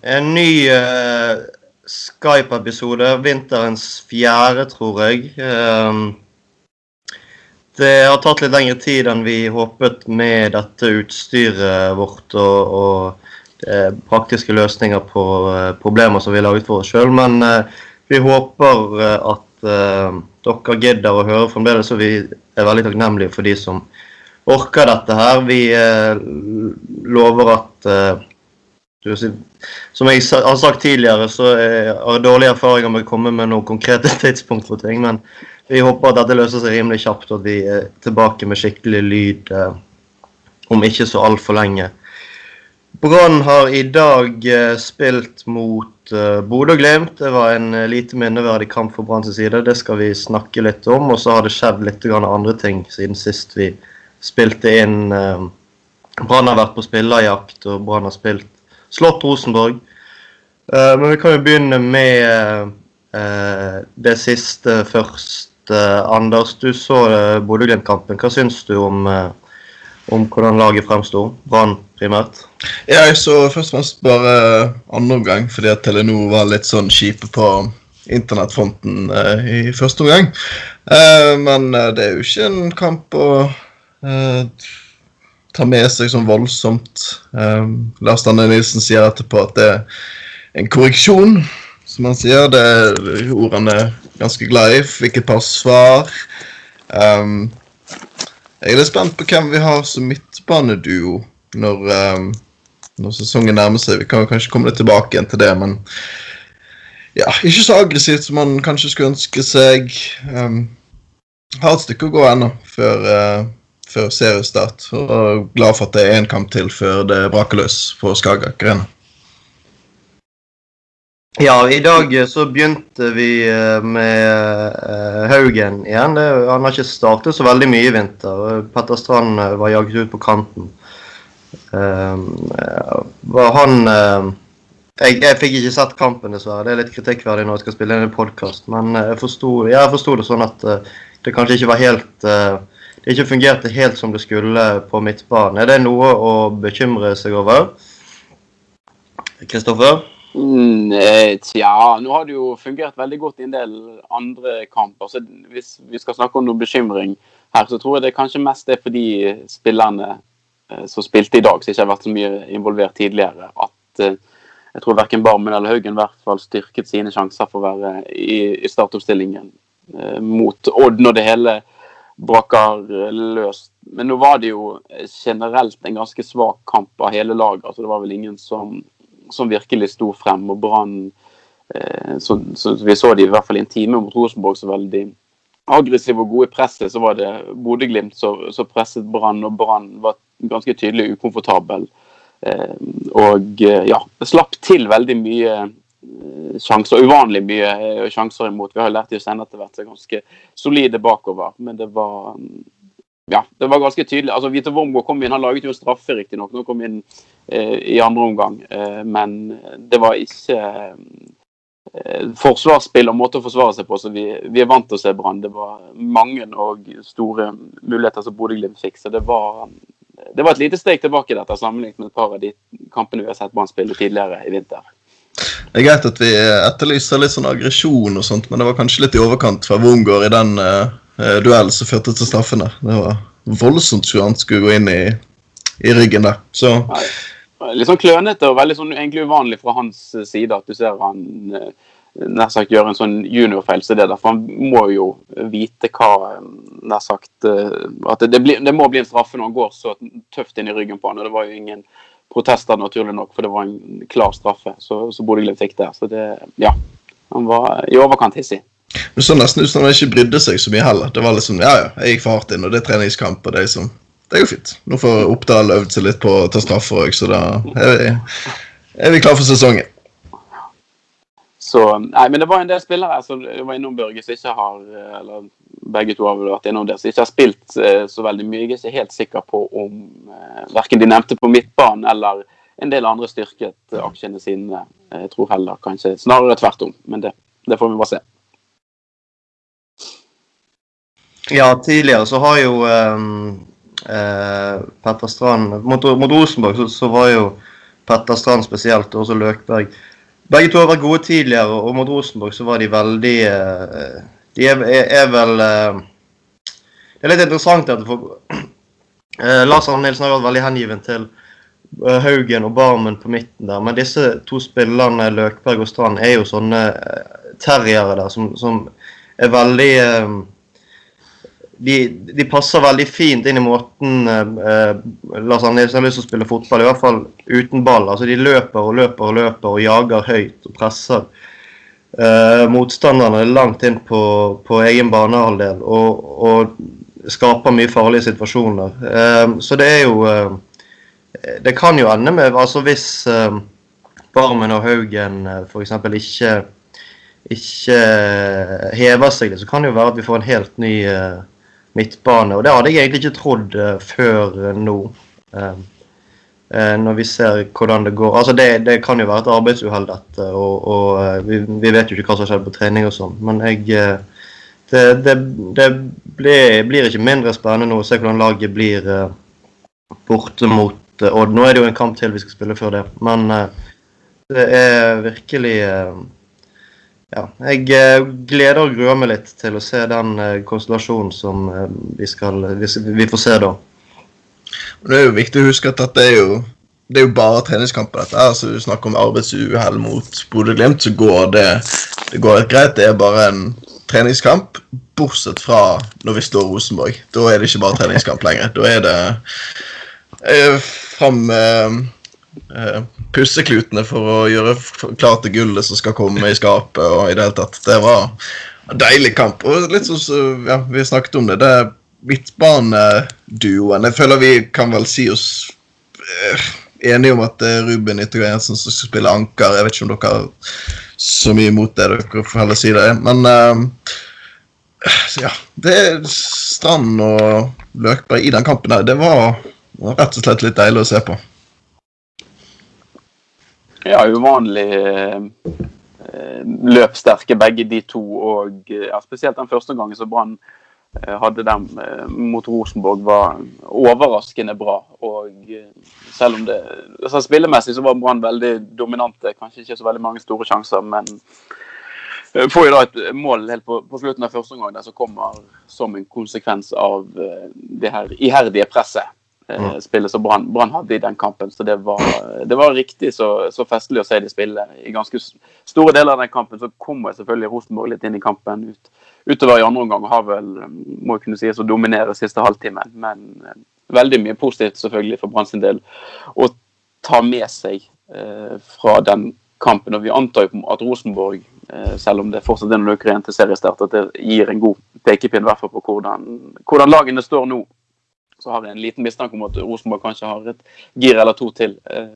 En ny uh, Skype-episode. Vinterens fjerde, tror jeg. Um, det har tatt litt lengre tid enn vi håpet med dette utstyret vårt og, og uh, praktiske løsninger på uh, problemer som vi har laget for oss sjøl. Men vi håper at dere gidder å høre fremdeles, og vi er veldig takknemlige for de som orker dette her. Vi lover at som jeg har sagt tidligere, så har jeg dårlige erfaringer med å komme med noen konkrete tidspunkt for ting. Men vi håper at dette løser seg rimelig kjapt, og at vi er tilbake med skikkelig lyd eh, om ikke så altfor lenge. Brann har i dag eh, spilt mot eh, Bodø-Glimt. Det var en eh, lite minneverdig kamp for Brann side. Det skal vi snakke litt om. Og så har det skjedd litt andre ting siden sist vi spilte inn. Eh, Brann har vært på spillerjakt, og Brann har spilt slått Rosenborg. Uh, men vi kan jo begynne med uh, det siste først. Anders, du så Bodø-Glimt-kampen. Hva syns du om, om hvordan laget fremsto? Brann primært? Ja, jeg så først og fremst bare andre omgang, fordi at Telenor var litt sånn kjipe på internettfronten i første omgang. men det er jo ikke en kamp å ta med seg sånn voldsomt. Um, Lars Danne Nilsen sier etterpå at det er en korreksjon, som han sier. Det er ordene ganske glad i. Fikk et par svar. Um, jeg er litt spent på hvem vi har som midtbaneduo når, um, når sesongen nærmer seg. Vi kan kanskje komme litt tilbake igjen til det, men ja, ikke så aggressivt som man kanskje skulle ønske seg. Um, har et stykke å gå ennå før uh, før seriestart. Og glad for at det er én kamp til før det braker løs på Skagak Arena. Ja, i dag så begynte vi eh, med eh, Haugen igjen. Han har ikke startet så veldig mye i vinter. Petter Strand eh, var jaget ut på kanten. Han jeg, jeg, fikk ikke sett kampen, dessverre. Det er litt kritikkverdig når jeg skal spille inn en podkast. Men jeg forsto, det sånn at det kanskje ikke var helt det ikke fungerte helt som det skulle på midtbanen. Er det noe å bekymre seg over? Kristoffer? Mm, tja, nå har det jo fungert veldig godt i en del andre kamper. så Hvis vi skal snakke om noe bekymring her, så tror jeg det kanskje mest er for de spillerne eh, som spilte i dag, som ikke har vært så mye involvert tidligere. At eh, jeg tror verken Barmen eller Haugen hvert fall styrket sine sjanser for å være i, i startoppstillingen eh, mot Odd når det hele braker løs. Men nå var det jo generelt en ganske svak kamp av hele laget. altså Det var vel ingen som, som virkelig sto frem. og Brann eh, så, så, Vi så de i hvert fall i en time mot Rosenborg så veldig aggressive og gode i presset. Så var det Bodø-Glimt som presset Brann, og Brann var ganske tydelig ukomfortabel. Eh, og eh, ja, slapp til veldig mye Eh, sjanser, uvanlig mye eh, sjanser imot. Vi har lært i at etter hvert vært ganske solide bakover, men det var mm, ja, det var ganske tydelig. altså Vito Wormgård kom inn, han laget jo en straffe, riktignok. Nå kom inn eh, i andre omgang. Eh, men det var ikke eh, forsvarsspill og måte å forsvare seg på så vi, vi er vant til å se Brann. Det var mange og store muligheter som Bodø-Glimt fikk. Så det var, det var et lite steg tilbake i dette, sammenlignet med et par av de kampene vi har sett Brann spille tidligere i vinter. Det er greit at vi etterlyser litt sånn aggresjon og sånt, men det var kanskje litt i overkant fra Wungård i den uh, duellen som førte til straffene. Det var voldsomt skulle han skulle gå inn i, i ryggen der. Så Litt sånn klønete og veldig sånn egentlig uvanlig fra hans side at du ser han uh, nær sagt gjøre en sånn juniorfeil som det der. For han må jo vite hva nær sagt At det, blir, det, må bli en straffe når han går så tøft inn i ryggen på han. og det var jo ingen protester, naturlig nok, for det var en klar straffe. Så, så Bodø-Glimt fikk det. Så det, ja. Han var i overkant hissig. Det så nesten ut som han ikke brydde seg så mye heller. Det var liksom, ja ja, jeg gikk for hardt inn, og det er treningskamp. og Det er, som, det er jo fint. Nå får Oppdal øvd seg litt på å ta straffer òg, så da er vi, er vi klar for sesongen. Så, nei, men det var en del spillere som var innom Børge som ikke har eller begge to har vel vært innom det, som ikke har spilt eh, så veldig mye. Jeg er ikke helt sikker på om eh, verken de nevnte på midtbanen eller en del andre styrket eh, aksjene sine. Jeg tror heller kanskje snarere tvert om, men det, det får vi bare se. Ja, tidligere så har jo uh, Petter Strand Mot, mot Rosenborg så, så, var jo Petter Strand spesielt, og også Løkberg. Begge to har vært gode tidligere, og mot Rosenborg så var de veldig eh, De er, er, er vel eh, Det er litt interessant at for, eh, Lars Arne Nilsen har vært veldig hengiven til Haugen og Barmen på midten der, men disse to spillerne, Løkberg og Strand, er jo sånne terriere der som, som er veldig de, de, passer veldig fint inn i måten eh, Lars Arne Nilsen har lyst til å spille fotball, i hvert fall uten ball. Altså De løper og løper og løper og jager høyt og presser eh, motstanderne langt inn på, på egen banehalvdel og, og, skaper mye farlige situasjoner. Eh, så det er jo eh, Det kan jo ende med altså Hvis eh, Barmen og Haugen eh, f.eks. ikke ikke hever seg, så kan det jo være at vi får en helt ny eh, midtbane. Og det hadde jeg egentlig ikke trodd uh, før uh, nå. Uh, når vi ser hvordan det går. Altså det, det kan jo være et arbeidsuhell, dette. Og, og vi, vi, vet jo ikke hva som har skjedd på trening og sånn. Men jeg Det, det, det blir, blir, ikke mindre spennende nå å se hvordan laget blir borte mot Odd. Nå er det jo en kamp til vi skal spille før det. Men det er virkelig ja, jeg eh, gleder og gruer meg litt til å se den eh, konstellasjonen som eh, vi, skal, vi får se da. Det er jo viktig å huske at dette er jo, det er jo bare treningskamper. dette her, så Du snakker om arbeidsuhell mot Bodø-Glimt, så går det, det går greit. Det er bare en treningskamp, bortsett fra når vi står Rosenborg. Da er det ikke bare treningskamp lenger. Da er det eh, fram pusseklutene for å gjøre klart til gullet som skal komme i skapet. og i Det hele tatt. Det var en deilig kamp. Og litt som ja, vi snakket om det, det er midtbaneduoen. Jeg føler vi kan vel si oss eh, enige om at det er Ruben Yttergård som skal spille anker. Jeg vet ikke om dere har så mye imot det. Dere får heller si det. Men uh, ja, det er Strand og Løkberg i den kampen der. Det var rett og slett litt deilig å se på. Ja, uvanlig eh, løpssterke begge de to. Og ja, spesielt den første gangen som Brann eh, hadde dem eh, mot Rosenborg, var overraskende bra. Og selv om det altså Spillemessig så var Brann veldig dominante. Kanskje ikke så veldig mange store sjanser, men får jo da et mål helt på, på slutten av første omgang som kommer som en konsekvens av det her iherdige presset mm. spillet som Brann hadde i den kampen. Så det var, det var riktig så, så, festlig å se de spille. I ganske store deler av den kampen så kommer selvfølgelig Rosenborg litt inn i kampen ut, utover i andre omgang. og Har vel, må jeg kunne si, å dominere siste halvtimen. Men eh, veldig mye positivt selvfølgelig for Brann sin del å ta med seg eh, fra den kampen. Og vi antar jo at Rosenborg, eh, selv om det fortsatt er noen uker igjen til seriestart, at det gir en god pekepinn hvert fall på hvordan, hvordan lagene står nå så har jeg en liten mistanke om at Rosenborg kanskje har et gir eller to til eh,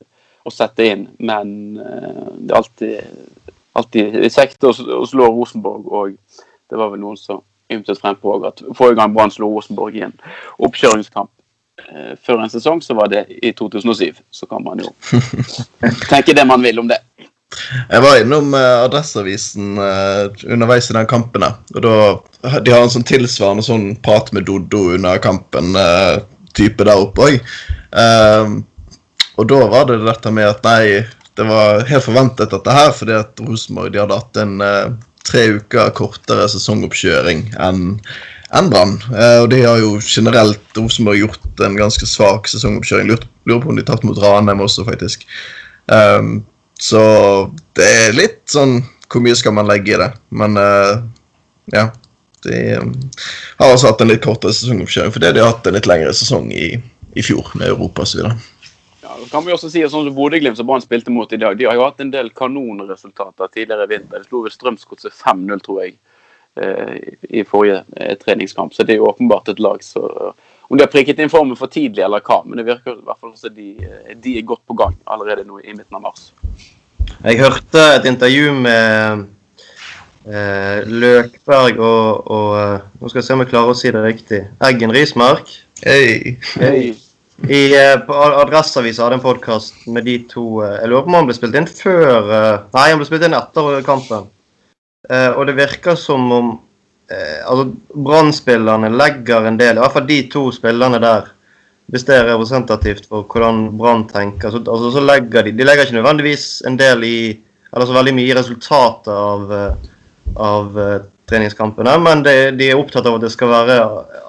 å sette inn. Men eh, det er alltid, alltid kjekt å, å, slå Rosenborg, og det var vel noen som ymtet frem på at forrige gang Brann slo Rosenborg i en oppkjøringskamp eh, før en sesong, så var det i 2007. Så kan man jo tenke det man vil om det. Jeg var innom uh, Adresseavisen uh, underveis i den kampen. og da, De har en sånn tilsvarende sånn prat med Doddo under kampen-type uh, der oppe òg. og da var det dette med at nei, det var helt forventet dette her, fordi at Rosenborg hadde hatt en tre uker kortere sesongoppkjøring enn enn Brann. og de har jo generelt Rosenborg gjort en ganske svak sesongoppkjøring. Lurer, på om de har mot Ranheim også, faktisk. Um, så det er litt sånn Hvor mye skal man legge i det? Men uh, ja. De um, har også hatt en litt kortere sesongoppkjøring fordi de har hatt en litt lengre sesong i, i fjor med Europa osv. Ja, kan vi også si sånn som Bodø-Glimt som Brann spilte mot i dag, de har jo hatt en del kanonresultater tidligere i vinter. De slo ved Strømsgodset 5-0, tror jeg, eh, i forrige eh, treningskamp. Så det er jo åpenbart et lag så om de har prikket inn formen for tidlig eller hva, men det virker i hvert fall som de, de er godt på gang allerede nå i midten av mars. Jeg hørte et intervju med eh, Løkberg og, og, eh, Nå skal jeg se om jeg klarer å si det riktig. Eggen Rismark. Hey. hey. I, eh, på Adresseavisa hadde en podkast med de to eh, Jeg lurer på om han ble spilt inn før Nei, han ble spilt inn etter kampen. Og det virker som om eh, altså Brann-spillerne legger en del, i hvert fall de to spillerne der, hvis det er representativt for hvordan Brann tenker, så, altså, så legger de De legger ikke nødvendigvis en del i Eller så veldig mye i resultatet av, eh, av uh, treningskampene, men de, de, er opptatt av at det skal være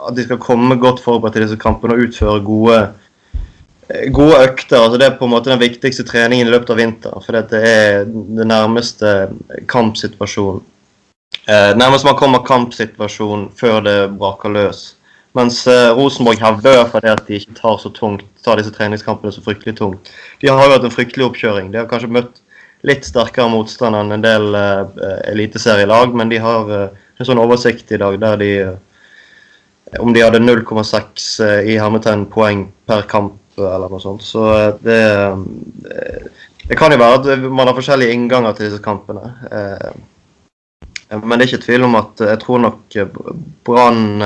at de skal komme godt forberedt til disse kampene og utføre gode eh, gode økter. altså Det er på en måte den viktigste treningen i løpet av vinteren. For det er den nærmeste kampsituasjonen. Eh, nærmest man kommer kampsituasjon før det braker løs. Mens eh, Rosenborg hevder for at de ikke tar så tungt, tar disse treningskampene så fryktelig tungt. De har jo hatt en fryktelig oppkjøring. De har kanskje møtt litt sterkere motstand enn en del eh, eliteserielag, men de har eh, en sånn oversikt i dag der de uh, Om de hadde 0,6 uh, i hermetegn poeng per kamp eller noe sånt. Så det Det kan jo være at man har forskjellige innganger til disse kampene. Men det er ikke tvil om at jeg tror nok Brann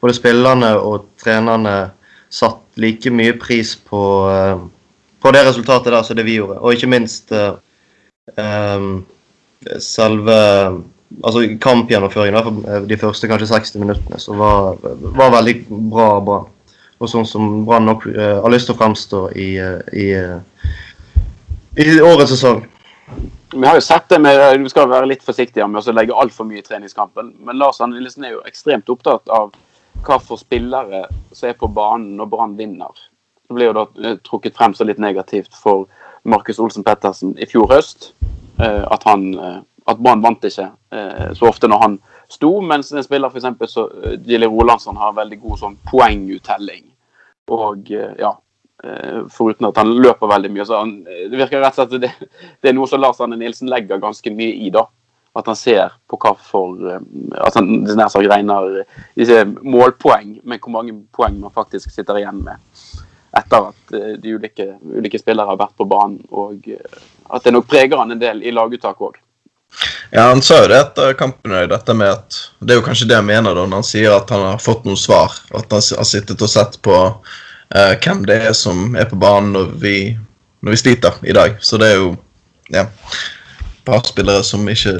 både spillerne og trenerne satt like mye pris på, eh, på det resultatet der som det vi gjorde. Og ikke minst um, selve altså kampgjennomføringen de første kanskje 60 minuttene, som var, var veldig bra Brann. Og sånn som Brann nok har lyst til å fremstå i, i, i årets sesong. Vi har jo sett det med, Vi skal være litt forsiktige med å legge altfor mye i treningskampen. Men Lars Arne er jo ekstremt opptatt av hva for spillere som er på banen når Brann vinner. Det blir jo da eh, trukket frem så litt negativt for Markus Olsen Pettersen i fjor høst. Eh, at, han, eh, at Brann vant ikke så ofte når han sto, mens en spiller f.eks. Gilly Rolandsson har veldig god sånn poenguttelling. Og ja, foruten at han løper veldig mye. så han, Det virker rett og slett det, det er noe som Lars Arne Nilsen legger ganske mye i. da at han ser på hva for eh, At han nær sagt regner ikke målpoeng, men hvor mange poeng man faktisk sitter igjen med etter at eh, de ulike, ulike spillere har vært på banen. Og eh, at det nok preger han en del i laguttak òg. Ja, han sa jo det etter kampen. dette med at, Det er jo kanskje det han mener da, når han sier at han har fått noen svar. At han har sittet og sett på uh, hvem det er som er på banen når vi, når vi sliter i dag. Så det er jo ja, et par spillere som ikke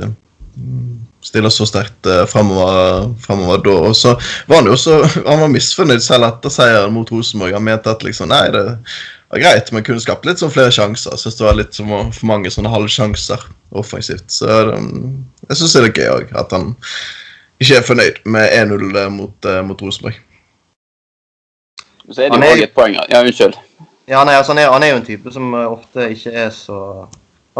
stiller så sterkt uh, framover, da. Og så var han jo også han var misfornøyd selv etter seieren mot Rosenborg. Han mente at liksom, nei, det var greit, men kunne skapt litt sånn flere sjanser. Jeg syns det var litt som for mange sånne halvsjanser offensivt. Så um, jeg syns det er gøy òg, at han ikke er fornøyd med 1-0 eh, mot, uh, mot Rosenborg. Så er det jo òg et poeng Ja, unnskyld. Ja, nei, altså, han, er, han er jo en type som ofte ikke er så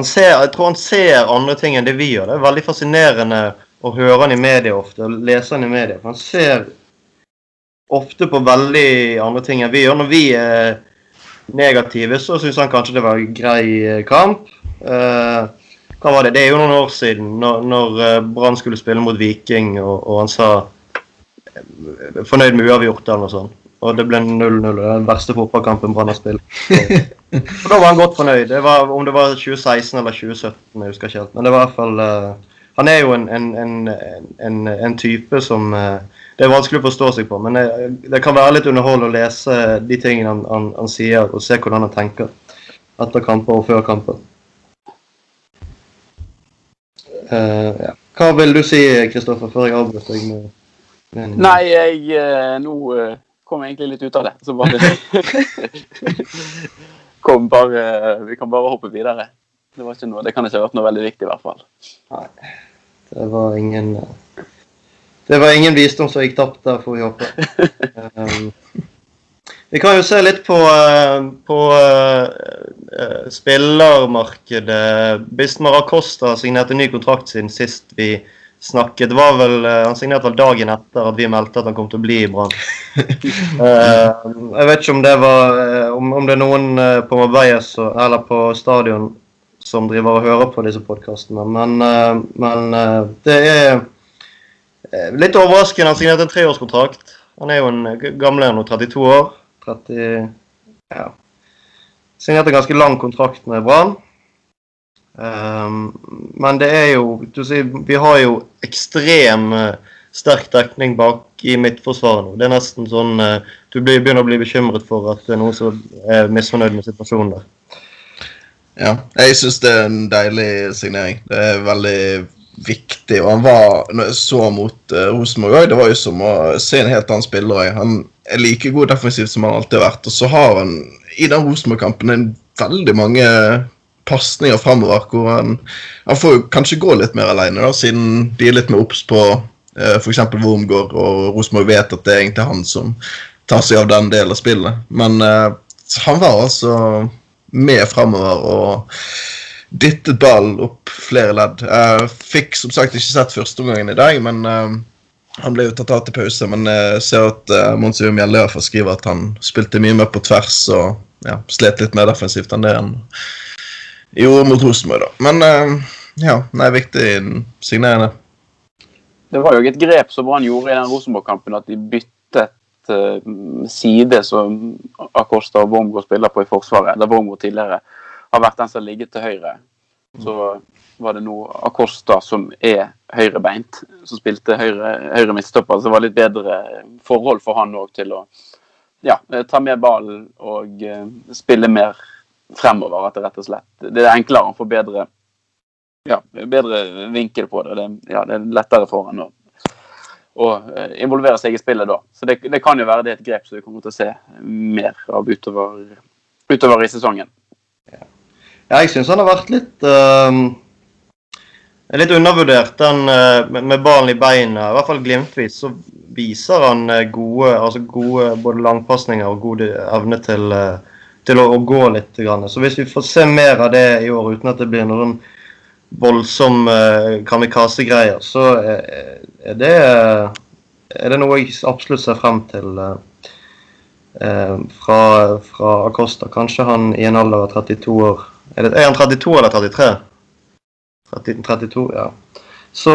ser, jeg tror han ser andre ting enn det vi gjør. Det er veldig fascinerende å høre han i media ofte, og lese han i media. For han ser ofte på veldig andre ting enn vi gjør. Når vi er negative, så syns han kanskje det var en grei eh, kamp. Uh, hva var det? Det er jo noen år siden, når, når uh, Brann skulle spille mot Viking, og, og han sa fornøyd med uavgjort eller noe sånt. Og det ble 0-0. Den verste fotballkampen Brann har spilt. Og da var han godt fornøyd. Det var, om det var 2016 eller 2017, jeg husker ikke helt. Men det var i hvert fall uh, Han er jo en, en, en, en type som uh, det er vanskelig å forstå seg på. Men det, det kan være litt underhold å lese de tingene han, han, han, sier, og se hvordan han tenker etter kamper og før kamper. Uh, ja. Hva vil du si, Kristoffer, før jeg avbryter deg? med, med Nei, jeg nå kom egentlig litt ut av det. Så bare kom bare, vi kan bare hoppe videre. Det var ikke noe, det kan ikke ha vært noe veldig viktig, i hvert fall. Nei, det var ingen Det var ingen visdom som gikk tapt der, får vi håpe. Um, vi kan jo se litt på, på uh, spillermarkedet. Bismar Acosta signerte ny kontrakt siden sist vi snakket. var vel, eh, Han signerte vel dagen etter at vi meldte at han kom til å bli i Brann. uh, jeg vet ikke om det var eh, om, om det er noen på Marbeias eller på stadion som driver og hører på disse podkastene, men, uh, men uh, det er litt overraskende. Han signerte en treårskontrakt. Han er jo en gamle nå, 32 år. 30, ja. Signerte en ganske lang kontrakt med Brann. Um, men det er jo du sier, Vi har jo ekstrem uh, sterk dekning bak i midtforsvaret nå. Det er nesten sånn uh, Du begynner å bli bekymret for at det er noen som er misfornøyd med situasjonen der. Ja, jeg syns det er en deilig signering. Det er veldig viktig. Og han var, når jeg så mot uh, Rosenborg òg, det var jo som å se en helt annen spiller. Han er like god defensivt som han alltid har vært. Og så har han i den Rosenborg-kampen veldig mange pasninger framover hvor han, han får kanskje gå litt mer alene, da, siden de er litt mer obs på eh, f.eks. Wormgård, og Rosenborg vet at det er egentlig han som tar seg av den delen av spillet. Men eh, han var altså med framover og dyttet ballen opp flere ledd. Jeg fikk som sagt ikke sett førsteomgangen i dag, men eh, han ble jo tatt av til pause. Men jeg ser at uh, Mons Jørgen Mjelde skriver at han spilte mye mer på tvers og ja, slet litt mer defensivt enn det han gjorde mot Rosenborg, da. Men uh, ja, nei, viktig signerende. Det var jo et grep som Brann gjorde i den Rosenborg-kampen, at de byttet uh, side som Acosta og Wormgård spiller på i Forsvaret. Der Wormgård tidligere har vært den som har ligget til høyre. Så var det nå Acosta som er høyrebeint, som spilte høyre, høyre midtstopper. Så det var litt bedre forhold for han òg til å ja, ta med ballen og uh, spille mer fremover. At det rett og slett det er enklere, han får bedre, ja, bedre vinkel på det. Det, ja, det er lettere for han å, å eh, involvere seg i spillet da. Så det, det, kan jo være det et grep som vi kommer til å se mer av utover, utover i sesongen. Ja, jeg syns han har vært litt uh, litt undervurdert. Den uh, med ballen i beina, i hvert fall glimtvis, så viser han gode, altså gode både langpasninger og god evne til uh, til å, å gå litt. Grann. Så hvis vi får se mer av det i år uten at det blir noen voldsom uh, kamikaze-greier, så er, er, det, er det noe jeg absolutt ser frem til uh, uh, fra, fra, Acosta. Kanskje han i en alder av 32 år Er, det, er han 32 eller 33? 30, 32, ja. Så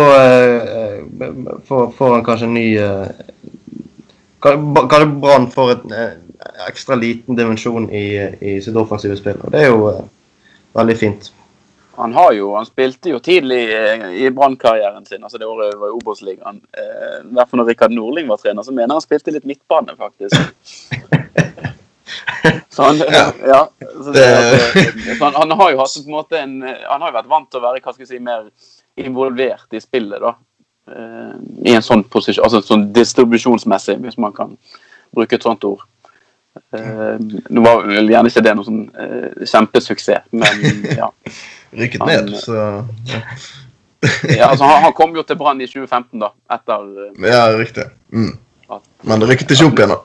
får, får, han kanskje en ny Kanskje Brann får en ekstra liten dimensjon i, i sitt offensive spill. og Det er jo uh, veldig fint. Han, har jo, han spilte jo tidlig uh, i Brann-karrieren sin, altså det året var i Obos-ligaen. Eh, fall når Rikard Nordling var trener, så mener han spilte litt midtbane, faktisk. så han, ja. ja det, han, han, har jo hatt på en måte en, Han har jo vært vant til å være hva skal jeg si, mer involvert i spillet, da. I en sånn posisjon, altså sånn distribusjonsmessig, hvis man kan bruke et sånt ord. Uh, nå var vel gjerne ikke det noe sånn uh, kjempesuksess, men ja. Rykket ned, så ja. ja altså, han, han, kom jo til Brann i 2015, da. Etter uh, Ja, riktig. Mm. Men det rykket ikke opp igjen, da.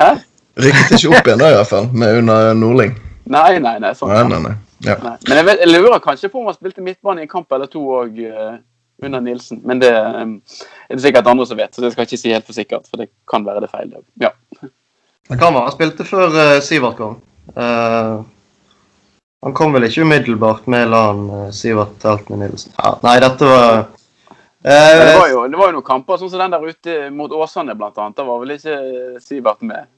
Hæ? Rykket ikke opp igjen, da, i hvert fall, med under Nordling. Nei, nei, nei. Sånn, nei, nei, nei. Ja. Men jeg, vet, jeg, lurer kanskje på om han spilte midtbane i en kamp eller to òg under Nilsen. Men det um, er det sikkert andre som vet, så det skal jeg ikke si helt for sikkert. For det kan være det feil. Ja. Det kan være. Han spilte før uh, Sivert kom. Uh, han kom vel ikke umiddelbart med LAN uh, Sivert Teltene Nilsen. Ja, nei, dette var det var, jo, det var jo noen kamper sånn som den der ute mot Åsane, blant annet. Da var vel ikke Sivert med.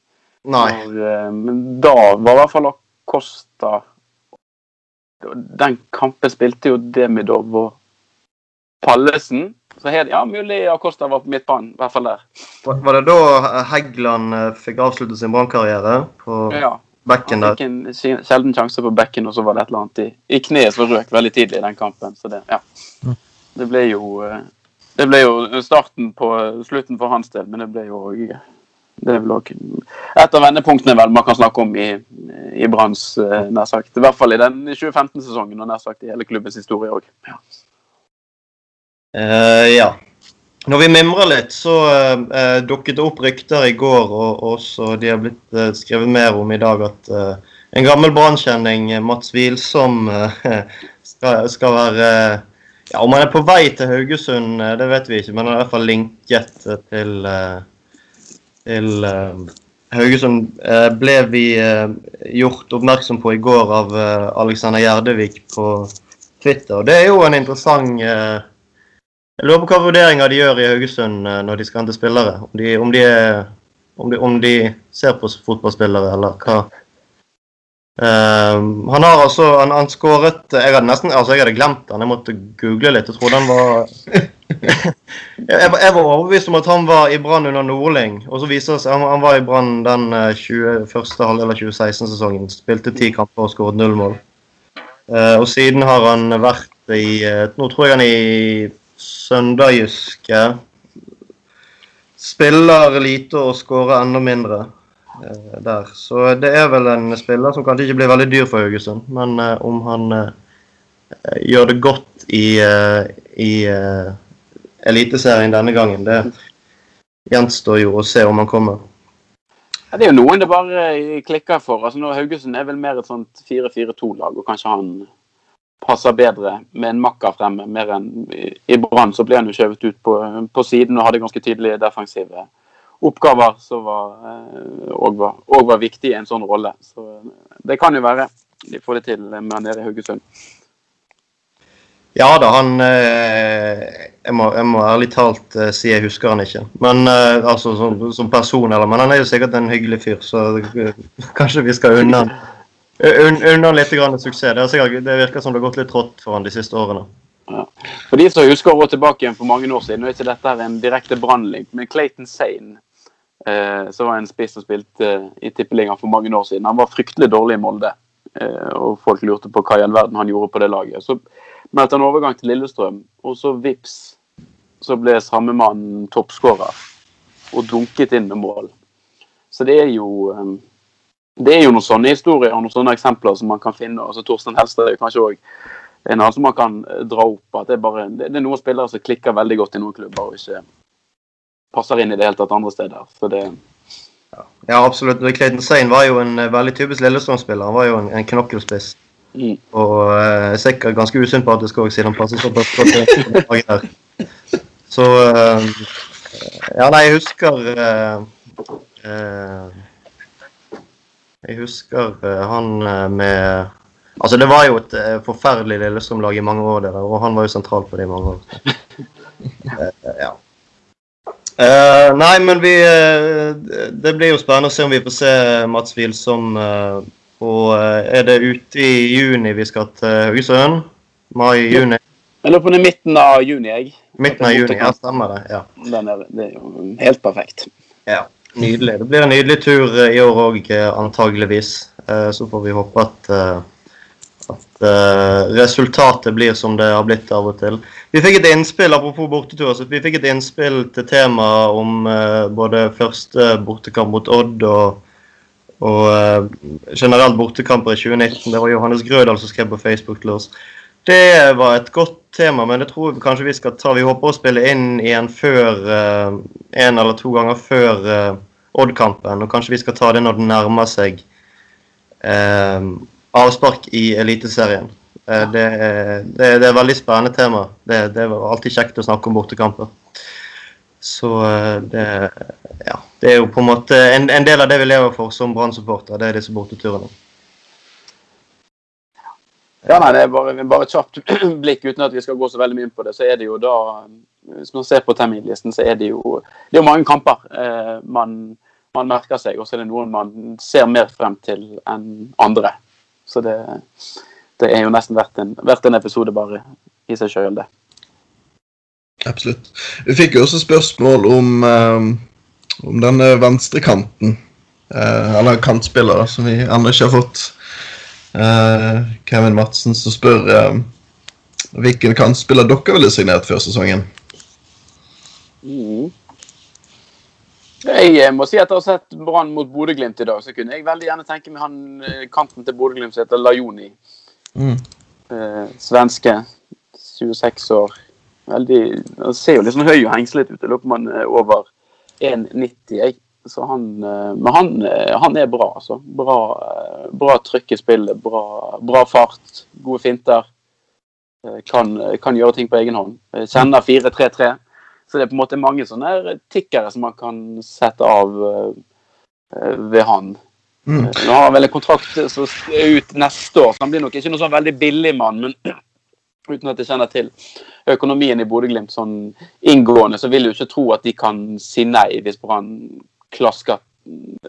Nei. Når, men da var i hvert fall Costa Den kampen spilte jo Demidov og Pallesen. Så her, ja, mulig Acosta var på midtbanen, i hvert fall der. Var, det da Heggeland eh, fikk avslutte sin brannkarriere? På ja. bekken der? Han fikk en sjelden sjanse på bekken, og så var det et eller annet i, i kneet som røk veldig tidlig i den kampen. Så det, ja. Mm. Det ble jo eh, det ble jo starten på slutten for hans del, men det ble jo det er vel òg et av vendepunktene vel man kan snakke om i, i Branns, eh, nær sagt. I hvert fall i den 2015-sesongen, og nær sagt i hele klubbens historie òg. Ja. Uh, ja. Når vi mimrer litt, så uh, dukket det opp rykter i går, og også de har blitt uh, skrevet mer om i dag, at en gammel brannkjenning, Mats Wilsom, skal, skal, være ja, Om han er på vei til Haugesund, det vet vi ikke, men han er i hvert fall linket til, til Haugesund ble vi gjort oppmerksom på i går av Alexander Gjerdevik på Twitter. Det er jo en interessant jeg lurer på hva vurderinger de gjør i Haugesund eh, når de skal hente spillere. Om de, om de, er, om de, om de ser på fotballspillere, eller hva. Han har altså han, han skåret Jeg hadde altså jeg hadde glemt han, jeg måtte google litt. Jeg trodde han var jeg, jeg, var overbevist om at han var i Brann under Nordling. Og så viser det seg han, han var i Brann den 20, eh, første halvdel av 2016-sesongen. Spilte ti kamper og skåret null mål. Uh, og siden har han vært i uh, Nå tror jeg han er i Sønderjyske. spiller lite og skårer enda mindre uh, der. Så det er vel en spiller som kanskje ikke blir veldig dyr for Haugesund. Men om han gjør det godt i, i Eliteserien denne gangen, det gjenstår jo å se om han kommer. Ja, det er jo noen det bare klikker for. Altså, nå Haugesund er vel mer et sånt 4-4-2-lag, og kanskje han passer bedre med en makker fremme. Mer enn i, Brann så ble han jo skjøvet ut på, på, siden og hadde ganske tydelige defensive oppgaver som var, og var, og var viktige i en sånn rolle. Så det kan jo være de får det til med han nede i Haugesund. Ja da, han jeg må, jeg må, ærlig talt uh, si jeg husker han ikke. Men uh, altså som, som, person, eller Men han er jo sikkert en hyggelig fyr, så kanskje vi skal unna un, unna litt grann suksess. Det, sikkert, det, virker som det har gått litt trått for han de siste årene. Ja. For de som husker å gå tilbake igjen for mange år siden, er ikke dette en direkte brannlink, men Clayton Sane, som var en spiss som spilte i Tippeligaen for mange år siden, han var fryktelig dårlig i Molde. og folk lurte på hva i all verden han gjorde på det laget. Så meldte han overgang til Lillestrøm, og så vips, så ble samme mann toppskårer. Og dunket inn med mål. Så det er jo um, det er jo noen sånne historier og noen sånne eksempler som man kan finne. altså Torstein Helstad er kanskje òg en annen som man kan eh, dra opp. at Det er, bare, det er noen spillere som klikker veldig godt i noen klubber og ikke passer inn i det hele tatt andre steder. Så det, ja, absolutt. Clayton Sein var jo en eh, veldig typisk Lillestrøm-spiller. Han var jo en, en knokkelspiss. Mm. Og uh, sikkert ganske usympatisk òg, siden han passer såpass dagen her. Så uh, Ja, nei, jeg husker uh, Jeg husker han med Altså, det var jo et forferdelig Lillestrøm-lag i mange år, der, og han var jo sentral på det i mange år. ja. nei, men vi Det blir jo spennende å se om vi får se Mats Wilsom og eh, er det ute i juni vi skal til Haugesund? Mai-juni? Jeg lurer på det er midten av juni, jeg. Midten av juni, ja, stemmer det. ja. Er, det er jo helt perfekt. Ja, nydelig. Det blir en nydelig tur eh, i år òg, eh, antageligvis. Så får vi håpe at, at resultatet blir som det har blitt av og til. Vi fikk et innspill apropos bortetur, så vi fikk et innspill til temaet om både første bortekamp mot Odd og og uh, generelt bortekamper i 2019. Det var Johannes Grødal som skrev på Facebook til oss. Det var et godt tema, men det tror jeg kanskje vi skal ta. Vi håper å spille inn igjen før uh, en eller to ganger før uh, Odd-kampen. Og kanskje vi skal ta det når det nærmer seg avspark i Eliteserien. Det, det, det, er et veldig spennende tema. Det, det var alltid kjekt å snakke om bortekamper. Så det ja, det er jo på en måte en, en del av det vi lever for som Brann-supporter. Det er disse borteturene. Ja, nei, det er bare, bare et kjapt blikk uten at vi skal gå så veldig mye inn på det. Så er det jo da Hvis man ser på terminlisten, så er det jo det er jo mange kamper eh, man, man, merker seg. Og så er det noen man ser mer frem til enn andre. Så det, det er jo nesten verdt en, verdt en episode bare i seg sjøl, det. Absolutt. Vi fikk jo også spørsmål om eh, om denne venstrekanten. Eh, eller kantspillere som vi ennå ikke har fått. Eh, Kevin Madsen som spør eh, hvilken kantspiller dere ville signert før sesongen. Mm. Jeg må si at jeg har sett Brann mot Bodø-Glimt i dag, så kunne jeg veldig gjerne tenke meg han eh, kanten til Bodø-Glimt som heter Lajoni. Mm. Eh, svenske. 26 år. Veldig, Han ser jo litt sånn høy og hengslet ut. Jeg lurer på om han er over 1,90. Så han, eh, men han, eh, han, er bra, altså. Bra, eh, bra trykk i spillet, bra, bra, fart, gode finter. Kan, kan, gjøre ting på egen hånd. Kjenner 4-3-3. Så det er på en måte mange sånne tikkere som man kan sette av ved han. Mm. Nå har han vel en kontrakt som er ut neste år, så han blir nok ikke noe sånn veldig billig mann. Men uten at jeg kjenner til økonomien i Bodø-Glimt sånn inngående, så vil jeg jo ikke tro at de kan si nei hvis Brann klasker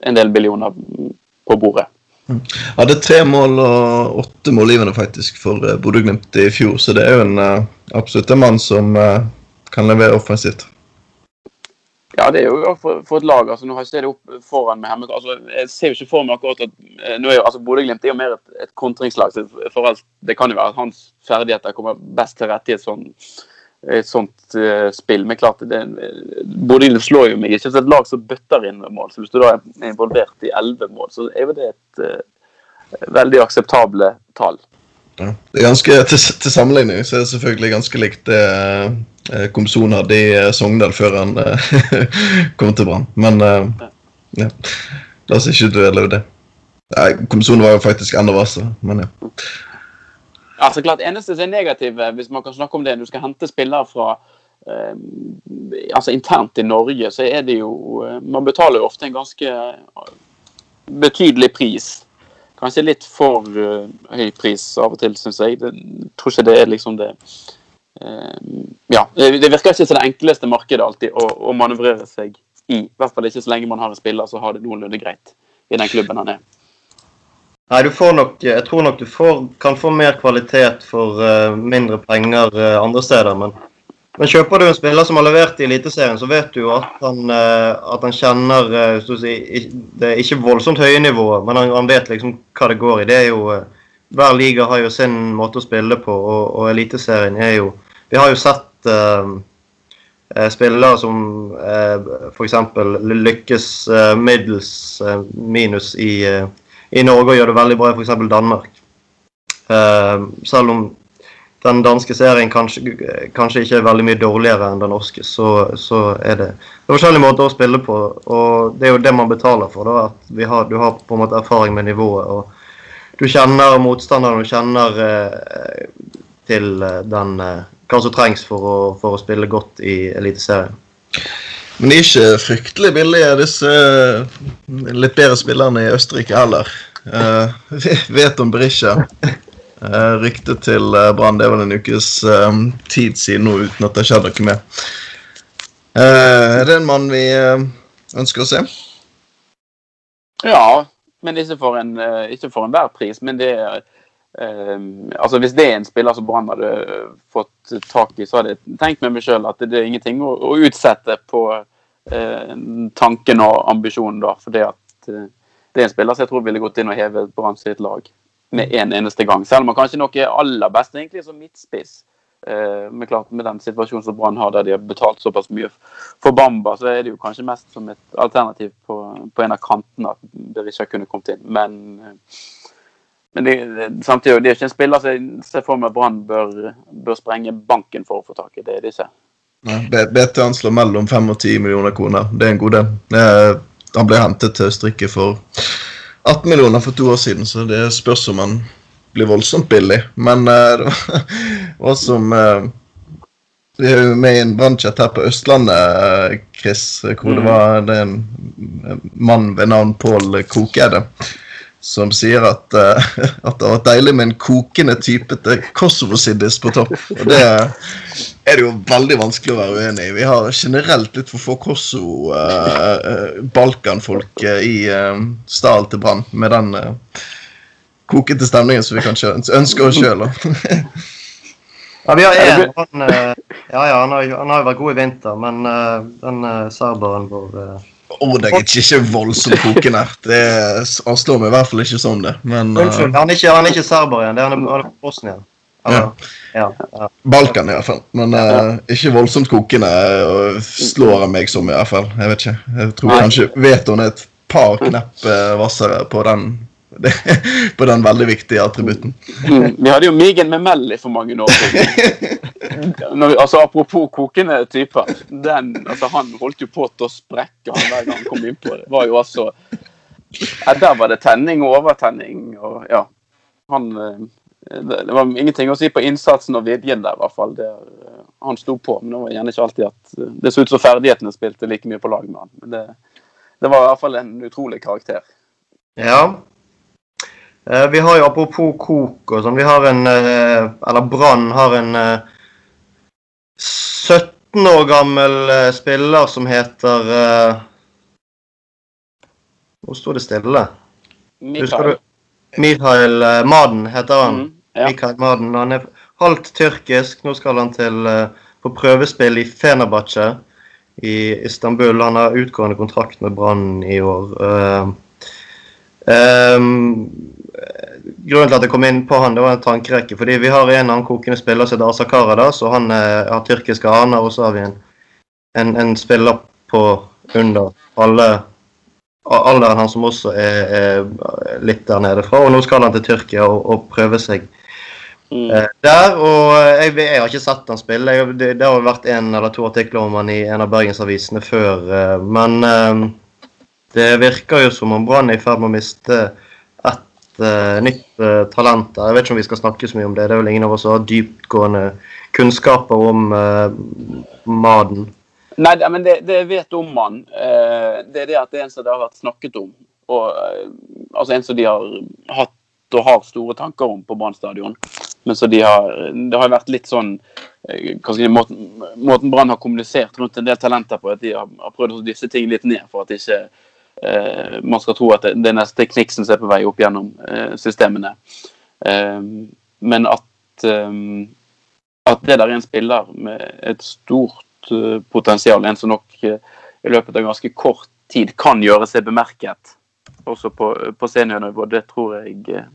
en del billioner på bordet. Mm. Hadde tre mål og åtte målgivende faktisk for eh, Bodø-Glimt i fjor, så det er jo en, eh, absolutt en mann som eh, kan levere offensivt. Ja, det er jo for, for et lag. altså Nå har jeg sett det opp foran meg. her, altså, Jeg ser jo ikke for meg akkurat at nå er jo, altså Bodø-Glimt er jo mer et, et kontringslag. for alt, Det kan jo være at hans ferdigheter kommer best til rette i et sånt, et sånt uh, spill. Men klart, det, Bodø slår jo meg ikke som et lag som bøtter inn mål. Så hvis du da er involvert i elleve mål, så er jo det et uh, veldig akseptable tall. Ja. Det er ganske, til, til, sammenligning så er det selvfølgelig ganske likt det eh, Komson hadde i Sogndal før han eh, kom til Brann. Men eh, ja. la oss ikke dvele ved det. Komson var jo faktisk enda verre, men ja. Altså klart, eneste som er negative, hvis man kan snakke om det, når du skal hente spillere fra eh, altså internt i Norge, så er det jo eh, Man betaler jo ofte en ganske eh, betydelig pris. Kanskje litt for uh, høy pris av og til, syns jeg. Det, tror ikke det er liksom det Ja. Det virker ikke som det enkleste markedet alltid å, å manøvrere seg i. I hvert fall ikke så lenge man har en spiller som har det noenlunde greit i den klubben han er. Nei, du får nok, jeg tror nok du får, kan få mer kvalitet for uh, mindre penger uh, andre steder. Men, men, kjøper du en spiller som har levert i Eliteserien, så vet du jo at han, at han kjenner si, Det er ikke voldsomt høye nivået, men han, vet liksom hva det går i. Det er jo, Hver liga har jo sin måte å spille på, og, og Eliteserien er jo Vi har jo sett spillere som uh, f.eks. lykkes middels minus i i Norge og gjør det veldig bra i f.eks. Danmark. Uh, selv om den danske serien kanskje, kanskje, ikke er veldig mye dårligere enn den norske, så, så er det, forskjellige måter å spille på. Og det er jo det man betaler for. Da, at har, du har på en måte erfaring med nivået. og Du kjenner motstanderen, du kjenner eh, til den, eh, hva som trengs for å, for å spille godt i Eliteserien. Men de er ikke fryktelig billige, disse eh, litt bedre spillerne i Østerrike heller. Uh, vet om Berisha. Uh, ryktet til uh, Brann det er vel en ukes uh, tid siden nå, uten at det har skjedd noe med. Uh, er det en mann vi ønsker å se? Ja, men ikke for, en, ikke for enhver pris. Men det er altså Hvis det er en spiller som Brann hadde fått tak i, så hadde jeg tenkt med meg sjøl at det er ingenting å, å utsette på Eh, tanken og ambisjonen da. For det at eh, det er en spiller som jeg tror ville gått inn og hevet Brann sitt lag med en eneste gang. Selv om han kanskje nok er aller best egentlig som midtspiss. Eh, men klart med den situasjonen som Brann har, der de har betalt såpass mye for Bamba, så er det jo kanskje mest som et alternativ på, på en av kantene at Berisha kunne kommet inn. Men, men det, samtidig det er ikke en spiller som jeg ser for meg Brann bør, bør sprenge banken for å få tak i. Det er det ikke. BT anslår mellom 5 og 10 millioner kroner. Det er en god del. Han ble hentet til Østerrike for 18 millioner for to år siden, så det spørs om han blir voldsomt billig. Men uh, det var som uh, Vi er jo med i en brannchat her på Østlandet, Chris, hvor det mm. var det en mann ved navn Pål Kokeide som sier at, at, det var deilig med en kokende type til Kosovo-siddis på topp. Og det er det jo veldig vanskelig å være uenig i. Vi har generelt litt for få kosovo balkanfolk uh, i stallen til Brann, med den kokete stemningen som vi kanskje ønsker oss sjøl. ja, vi har en, han, ja, ja, han, har, jo vært god i vinter, men den serberen vår er ikke voldsomt kokende. Det han slår meg i hvert fall ikke som det. Men, Unnskyld, han er ikke, han er ikke serber igjen. Det er han er Bosnia. Ja. Ja, ja. Balkan i hvert fall. Men uh, ikke voldsomt kokende og slår han meg som, i hvert fall. Jeg vet ikke. Jeg tror kanskje Vetoen er et par knepp uh, hvassere på den på den veldig viktige attributten. Mm, vi hadde jo Migen med Melly for mange år siden. Altså, apropos kokende typer. Den, altså, han holdt jo på til å sprekke han hver gang han kom inn på det. Var jo altså, ja, der var det tenning og overtenning. og ja, han, eh, Det var ingenting å si på innsatsen og viljen der, i hvert fall. Der, eh, han sto på. Men det var gjerne ikke alltid at eh, det så ut som ferdighetene spilte like mye på lag med han. Men det, det var i hvert fall en utrolig karakter. Ja, vi har jo apropos kok og sånn, vi har en Eller Brann har en 17 år gammel spiller som heter Nå står det stille? Mikael. Mikael Maden heter han. Mm, ja. Mikael Maden. Han er halvt tyrkisk. Nå skal han til på prøvespill i Fenerbahçe i Istanbul. Han har utgående kontrakt med Brann i år. Um, grunnen til at jeg kom inn på han, det var en tankerekke. Fordi vi har en annen kokende spiller som heter Asa Karadas, og han eh, har tyrkiske aner. Og så har vi en, en, en spiller på under alle alderen han som også er, er, litt der nede fra. Og nå skal han til Tyrkia og, og prøve seg mm. eh, der. Og jeg, jeg, har ikke sett han spille. Jeg, det, det, har vært en eller to artikler om han i en av bergensavisene før. Eh, men eh, det virker jo som om Brann er i ferd med å miste et uh, nytt uh, talent. Jeg vet ikke om vi skal snakke så mye om det. Det er vel ingen av oss som har dyptgående kunnskaper om uh, Maden. Nei, men det, jeg vet om han, det er det at det er en som det har vært snakket om. Og, altså en som de har hatt og har store tanker om på Brann stadion. Men så de har, det har vært litt sånn si, Måten, måten Brann har kommunisert rundt en del talenter på, at de har, har prøvd å disse ting litt ned for at ikke eh, man skal tro at det, det neste Kniksen er på vei opp gjennom eh, systemene. Eh, men at, eh, at det der er en spiller med et stort eh, potensial, en som nok eh, i løpet av ganske kort tid kan gjøre seg bemerket, også på, på seniornivå, det tror jeg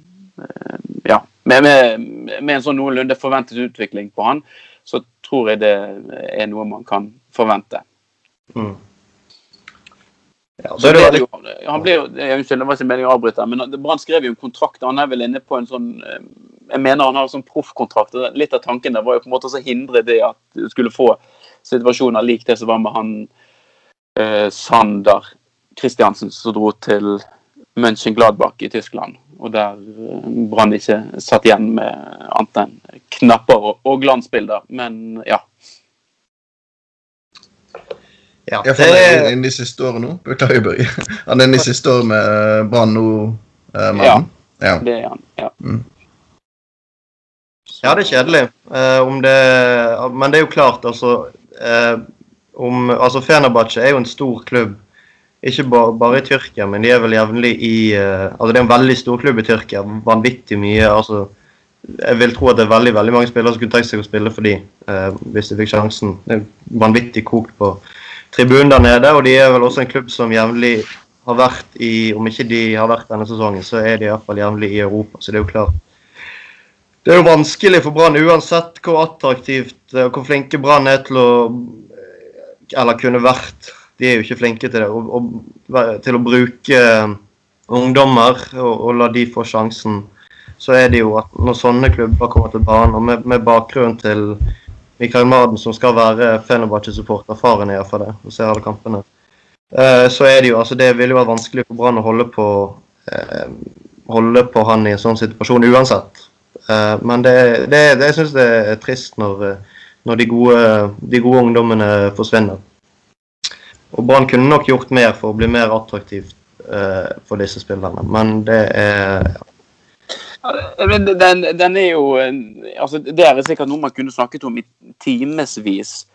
Ja. Med, med, med en sånn noenlunde forventet utvikling på han, så tror jeg det er noe man kan forvente. Mm. Ja, så det det jo, han ble jo, Unnskyld, det var ikke meningen å avbryte, men Brann skrev jo en kontrakt. Han er vel inne på en sånn eh, Jeg mener han har en sånn proffkontrakt. Litt av tanken der var jo på en måte å hindre det at du skulle få situasjoner lik det som var med han eh, Sander Kristiansen som dro til Mönchengladbach i Tyskland. Og der eh, Brann ikke satt igjen med annet enn knapper og, og glansbilder. Men ja. Ja, det... Han er inne i siste året nå. Beklager, Børge. Han er inne i siste året med uh, Brann nå, uh, mannen? Ja, det er han. Ja. Mm. ja, det er kjedelig. Uh, det, men det er jo klart, altså eh, om, altså Fenerbahçe er jo en stor klubb. Ikke bare, bare, i Tyrkia, men de er vel jevnlig i eh, Altså det er en veldig stor klubb i Tyrkia. Vanvittig mye. altså jeg vil tro at det er veldig veldig mange spillere som kunne tenkt seg å spille for de, hvis de fikk sjansen. Det er vanvittig kokt på tribunen der nede. Og de er vel også en klubb som jevnlig har vært i Om ikke de har vært denne sesongen, så er de iallfall jevnlig i Europa. Så det er jo klart Det er jo vanskelig for Brann uansett hvor attraktivt og hvor flinke Brann er til å Eller kunne vært. De er jo ikke flinke til det. Og, og, til å bruke ungdommer og, og, la de få sjansen. Så er det jo at når sånne klubber kommer til banen, og med, med bakgrunn til Mikael Maden, som skal være Fenerbahçe-supporter, faren er iallfall det, og ser alle kampene. Uh, så er det jo altså Det vil jo være vanskelig for Brann å holde på uh, holde på han i en sånn situasjon uansett. Uh, men det, det, det jeg syns det er trist når, når de, gode, de, gode, ungdommene forsvinner. Og Brann kunne nok gjort mer for å bli mer attraktivt for disse spillerne, men det er den, den, er jo altså Det er sikkert noe man kunne snakket om i timevis.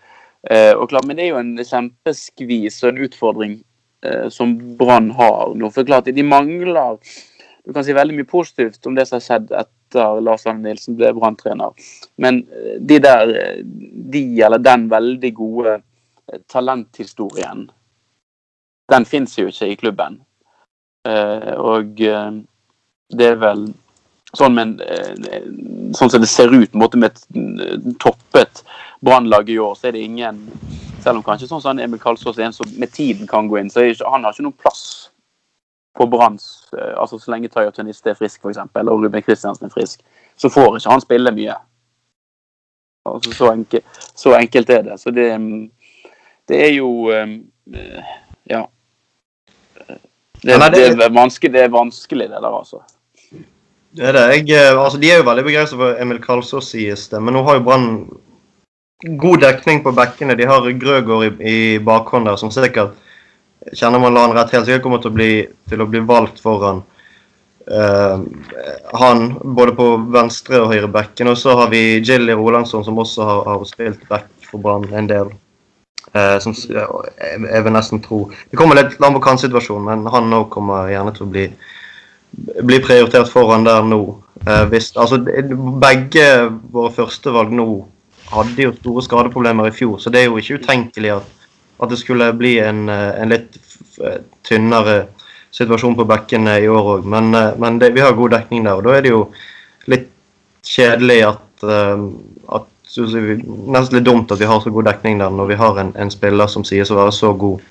Eh, men det er jo en kjempeskvis og en utfordring eh, som Brann har nå. For klart, de mangler Du kan si veldig mye positivt om det som har skjedd etter Lars Arne Nilsen ble Brann-trener. Men eh, de der De eller den veldig gode talenthistorien, den fins jo ikke i klubben. Og det er vel sånn, men, eh, sånn som det ser ut med et eh, toppet brannlag i år, så er det ingen Selv om kanskje sånn som Emil Kalsås er en som med tiden kan gå inn, så ikke, han har ikke noen plass på Branns eh, altså Så lenge Tayo Tuniste er frisk, f.eks., og Ruben Kristiansen er frisk, så får ikke han spille mye. Altså, så, enkel, så enkelt er det. Så det, det er jo Ja. Det, det, er vanskelig, det er vanskelig, det der, altså. Det er det. Jeg, eh, altså, de er jo veldig begeistra for Emil Karlsås, sies det. Men nå har jo Brann god dekning på bekkene. De har Grøgaard i, i bakhånd der, som sikkert kjenner man land rett helt sikkert kommer til å bli, til å bli valgt foran uh, han både på venstre og høyre bekken. Og så har vi Jilly Rolandsson, som også har, har spilt back for Brann en del. Uh, som jeg, jeg vil nesten tro Det kommer litt an på kantsituasjonen, men han òg kommer gjerne til å bli blir prioritert foran der nå. Eh, hvis, altså, begge våre førstevalg nå hadde jo store skadeproblemer i fjor, så det er jo ikke utenkelig at, at det skulle bli en, eh, en litt tynnere situasjon på bekkene i år òg. Men, eh, men det, vi har god dekning der. Og da er det jo litt kjedelig at, eh, at Nesten litt dumt at vi har så god dekning der når vi har en, en spiller som sies å være så god.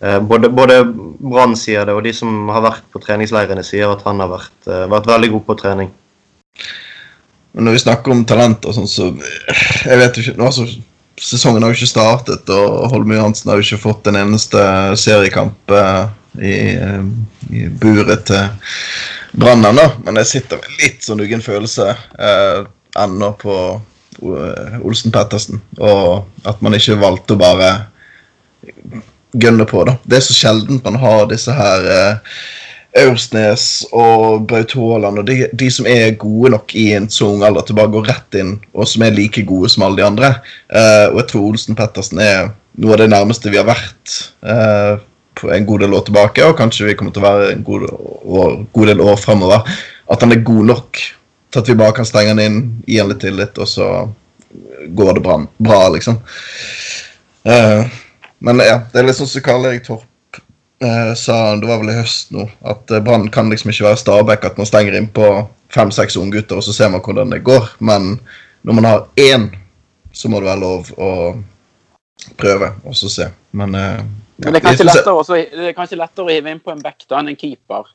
Eh, både både Brann sier det, og de som har vært på treningsleirene, sier at han har vært, eh, vært veldig god på trening. Men når vi snakker om talent og sånn, så Jeg vet jo ikke nå, altså, Sesongen har jo ikke startet, og Holmøy Hansen har jo ikke fått en eneste seriekamp eh, i, i buret til Brann ennå. Men jeg sitter med litt sånn uggen følelse eh, ennå på Olsen Pettersen. Og at man ikke valgte å bare gønne på. da. Det er så sjeldent man har disse her eh, og Braut Haaland og de, de, som er gode nok i en så ung alder til bare å gå rett inn, og som er like gode som alle de andre. Eh, og jeg tror Olsen Pettersen er noe av det nærmeste vi har vært eh, på en god del år tilbake, og kanskje vi kommer til å være en god, år, god del år fremover. At han er god nok til at vi bare kan stenge han inn, gi han litt tillit, og så går det bra, bra liksom. Uh, men ja, det er litt sånn som Karl Erik Torp eh, sa, det var vel i høst nå, at eh, Brann kan liksom ikke være Stabæk, at man stenger inn på fem-seks unggutter, og så ser man hvordan det går. Men når man har én, så må det være lov å prøve, og så se. Men, eh, Men det, er kanskje lettere, også, det er kanskje lettere å hive inn på en back da enn en keeper.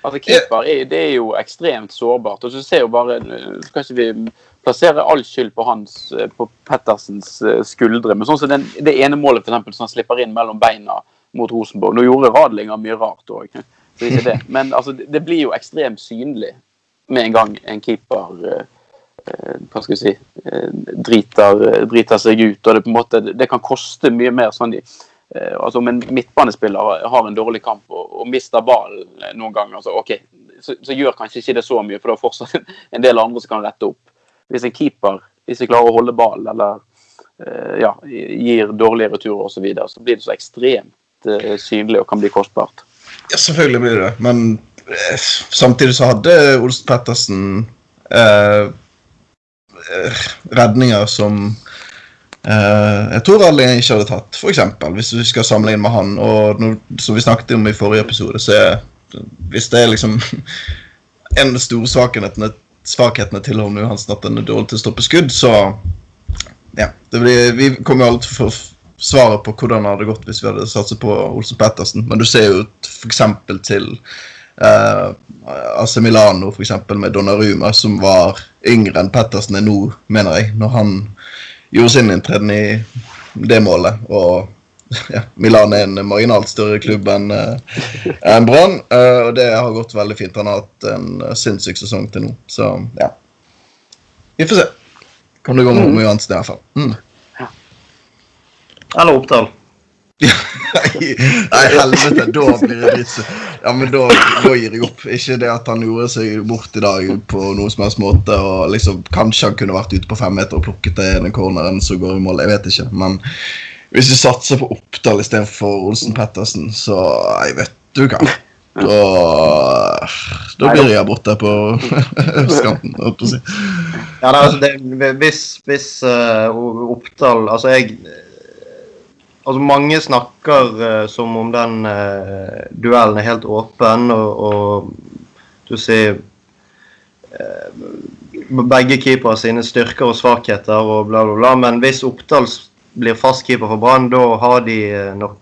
Altså Keeper er, det er jo ekstremt sårbart. og så ser jo bare, Skal ikke vi plassere all skyld på hans, eh, på Pettersens eh, skuldre? Men sånn som den, det ene målet for eksempel, som han slipper inn mellom beina mot Rosenborg Nå gjorde Radlinger mye rart òg, men altså, det blir jo ekstremt synlig med en gang en keeper eh, hva skal vi si, driter, driter, seg ut. og Det på en måte, det kan koste mye mer sånn de, altså Om en midtbanespiller har en dårlig kamp og, og mister ballen noen ganger, altså, okay, så, så, gjør kanskje ikke det så mye, for det er fortsatt en del andre som kan rette opp. Hvis en keeper ikke klarer å holde ballen eller uh, ja, gir dårlige returer osv., så, videre, så blir det så ekstremt uh, synlig og kan bli kostbart. Ja, selvfølgelig blir det det, men uh, samtidig så hadde Olsen Pettersen redninger som Uh, jeg tror alle ikke hadde tatt, f.eks. hvis vi skal sammenligne med han. og no, Som vi snakket om i forrige episode, så er hvis det er liksom En av de store svakhetene, svakhetene til Holm Johansen at den er dårlig til å stoppe skudd, så ja, blir, Vi kommer jo alltid til å få svaret på hvordan det hadde gått hvis vi hadde satset på Olsen Pettersen, men du ser jo f.eks. til uh, AC Milano for eksempel, med Donnaruma, som var yngre enn Pettersen er nå, mener jeg. når han gjorde sin inntreden i det målet. Og ja, Milan er en marginalt større klubb enn uh, en Brann. Uh, og det har gått veldig fint. Han har hatt en sinnssyk sesong til nå. Så ja. Vi får se. Kan det gå med mm. Johansen i hvert fall. Mm. Eller Oppdal. Nei, helvete, da blir det dritt. Ja, men da, da, gir jeg opp. Ikke det at han gjorde seg bort i dag på noen som helst måte. og liksom, Kanskje han kunne vært ute på femmeter og plukket det i den corneren som går i mål. Jeg vet ikke. Men hvis du satser på Oppdal istedenfor Olsen Pettersen, så jeg vet du hva. Da, da blir jeg borte på østkanten. Si. Ja, altså, det, hvis, hvis uh, Oppdal Altså, jeg Altså, mange snakker uh, som om den uh, duellen er helt åpen, og, og du sier begge keepere sine styrker og svakheter og bla, bla, bla. Men hvis Oppdal blir fast keeper for Brann, da har de nok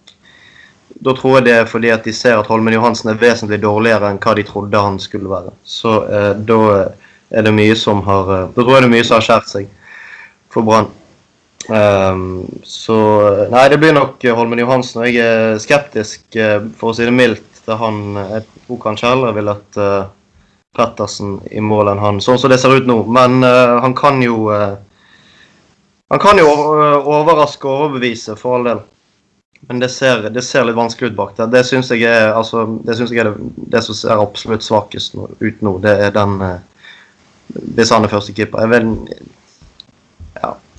Da tror jeg det er fordi at de ser at Holmen Johansen er vesentlig dårligere enn hva de trodde han skulle være. Så da er det mye som har Da tror jeg det er mye som har skjært seg for Brann. Um, så Nei, det blir nok Holmen Johansen. Og jeg er skeptisk, uh, for å si det mildt, til han. Jeg tror kanskje heller vil at uh, Pettersen i mål enn han, sånn som det ser ut nå. Men uh, han kan jo Han kan jo overraske og overbevise, for all del. Men det ser, det ser litt vanskelig ut bak der. Det syns jeg er, altså, det, jeg er det, det, som ser absolutt svakest ut nå. Det er den Hvis han er første keeper. Jeg.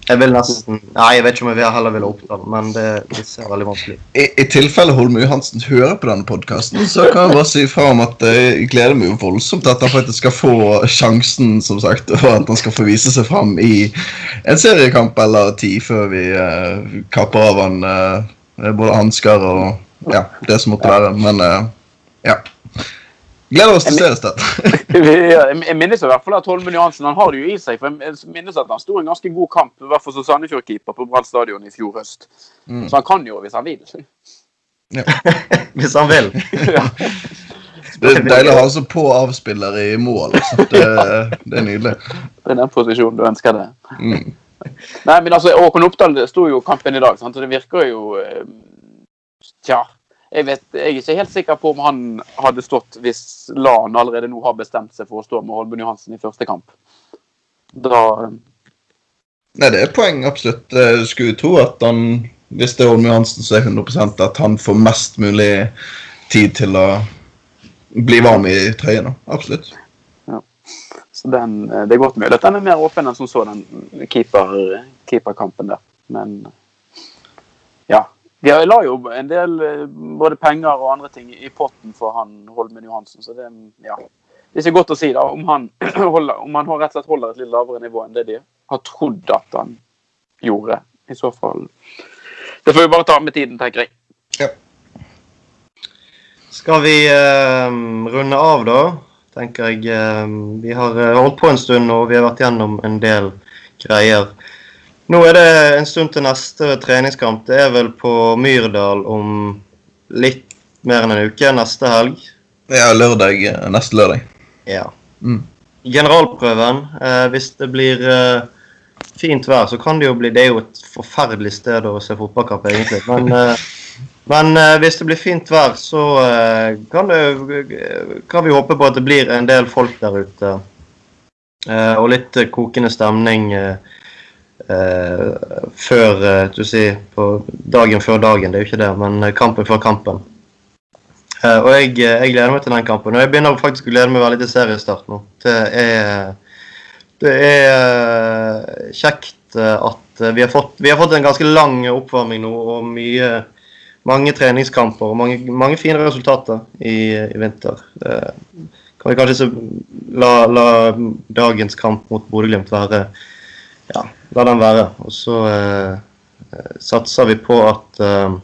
Jeg vil nesten Nei, jeg vet ikke om jeg heller ville oppdra men det, det, ser veldig vanskelig ut. I, I, tilfelle Holm Johansen hører på denne podkasten, så kan jeg bare si fra om at jeg gleder meg jo voldsomt til at han faktisk skal få sjansen, som sagt, og at han skal få vise seg fram i en seriekamp eller ti før vi uh, kapper av han uh, både hansker og ja, det som måtte være. Men uh, Ja. Gleder oss til Jeg- seriestart. Jeg jeg minnes i hvert fall at Holmen Johansen han har det jo i seg. for Jeg minnes at han sto en ganske god kamp i hvert fall som Sandefjord-keeper på Brann stadion i fjor høst. Mm. Så han kan jo hvis han vil. Hvis han vil. ja. Det er deilig å ha så på avspiller i mål. Altså. Det, det er nydelig. Det er den posisjonen du ønsker det. Mm. Nei, men altså, Håkon Oppdal det sto jo kampen i dag, sant? og det virker jo eh, Tja. Jeg, vet, jeg er ikke helt sikker på om han hadde stått hvis LAN allerede nå har bestemt seg for å stå med Holmen Johansen i første kamp. Da Nei, det er poeng, absolutt. Jeg skulle jo tro at han, hvis det er Holmen Johansen, så er 100% at han får mest mulig tid til å bli varm i trøya. Absolutt. Så den, eh, det er godt mulig at den er mer åpen enn som så, den keeper, keeperkampen der. Men ja. De la jo en del eh, både penger og andre ting i potten for han Holmen Johansen, så det, ja. det er ikke godt å si da, om han, holder, om han rett og slett holder et litt lavere nivå enn det de har trodd at han gjorde. I så fall Det får vi bare ta med tiden, tenker jeg. Skal vi eh, runde av, da? Tenker jeg. eh, vi har eh, holdt på en stund, og vi har vært gjennom en del greier. Nå er det en stund til neste treningskamp. Det er vel på Myrdal om litt mer enn en uke. Neste helg. Ja, lørdag, neste lørdag. Ja. Mm. Generalprøven. Eh, hvis det blir eh, fint vær, så kan det jo bli Det er jo et forferdelig sted å se fotballkamp, egentlig. Men, eh, men eh, hvis det blir fint vær, så eh, kan, det, kan vi håpe på at det blir en del folk der ute. Eh, og litt kokende stemning eh, før eh, du sier, på dagen før dagen. Det er jo ikke det, men eh, kampen før kampen. Eh, og jeg, eh, jeg gleder meg til den kampen. Og jeg begynner faktisk å glede meg veldig til seriestart nå. Det er, det er eh, kjekt eh, at eh, vi har, fått, vi har fått en ganske lang oppvarming nå og mye, mange treningskamper og mange, mange fine resultater i, i vinter. Eh, kan vi kanskje la, la dagens kamp mot Bodø-Glimt være Ja, la den være. Og så eh, eh, satser vi på at eh,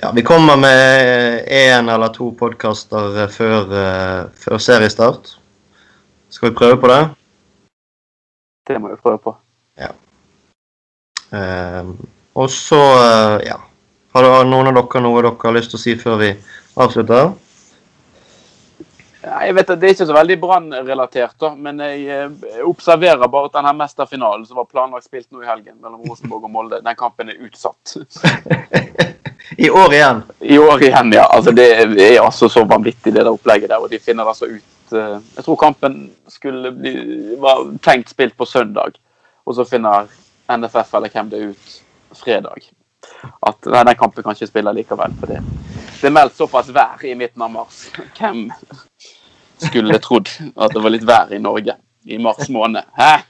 ja, Vi kommer med én eller to podkaster før, før seriestart. Skal vi prøve på det? Det må vi prøve på. Eh, og så, ja Har noen av dere noe dere har lyst til å si før vi avslutter? Jeg vet at Det er ikke så veldig Brann-relatert, men jeg eh, observerer bare at denne mesterfinalen som var planlagt spilt nå i helgen mellom Rosenborg og Molde, den kampen er utsatt. I år igjen. I år igjen, ja. Altså, det er altså så vanvittig, det der opplegget der. Og de finner altså ut eh, Jeg tror kampen skulle bli, var tenkt spilt på søndag, og så finner NFF eller hvem det er ut fredag. At nei, den kampen kan ikke spille likevel. For det, det er meldt såpass vær i midten av mars. Hvem skulle trodd at det var litt vær i Norge i mars måned? Hæ?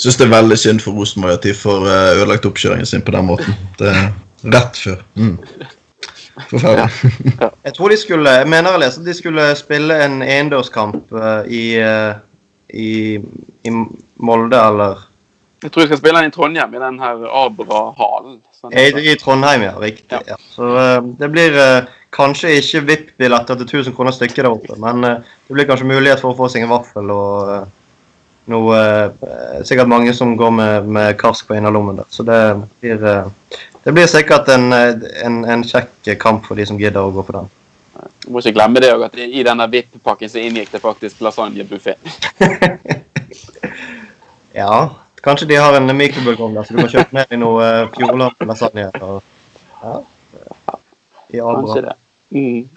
Syns det er veldig synd for Rosenborg at de får eh, ødelagt oppkjøringen sin på den måten. Det er rett før. Mm. Forferdelig. Jeg tror de skulle Jeg mener jeg leser de skulle spille en innendørskamp eh, i, eh, i, i Molde eller Jeg tror jeg skal spille den i Trondheim, i den her Abra-halen. I, I Trondheim, ja. Riktig. Ja. Så uh, det blir uh, kanskje ikke VIP-billetter til 1000 kroner stykket der oppe, men uh, det blir kanskje mulighet for å få seg en vaffel og noe Sikkert mange som går med, med karsk på innerlommen der. Så det blir det blir sikkert en, en, en kjekk kamp for de som gidder å gå på den. Du må ikke glemme det òg, at i denne VIP-pakken så inngikk det faktisk lasagnebuffé. Ja, kanskje de har en mikrobølgeovn der, så du kan kjøpe med i noe uh, Fjordland lasagne. Og, ja. I Kanskje det. Mm.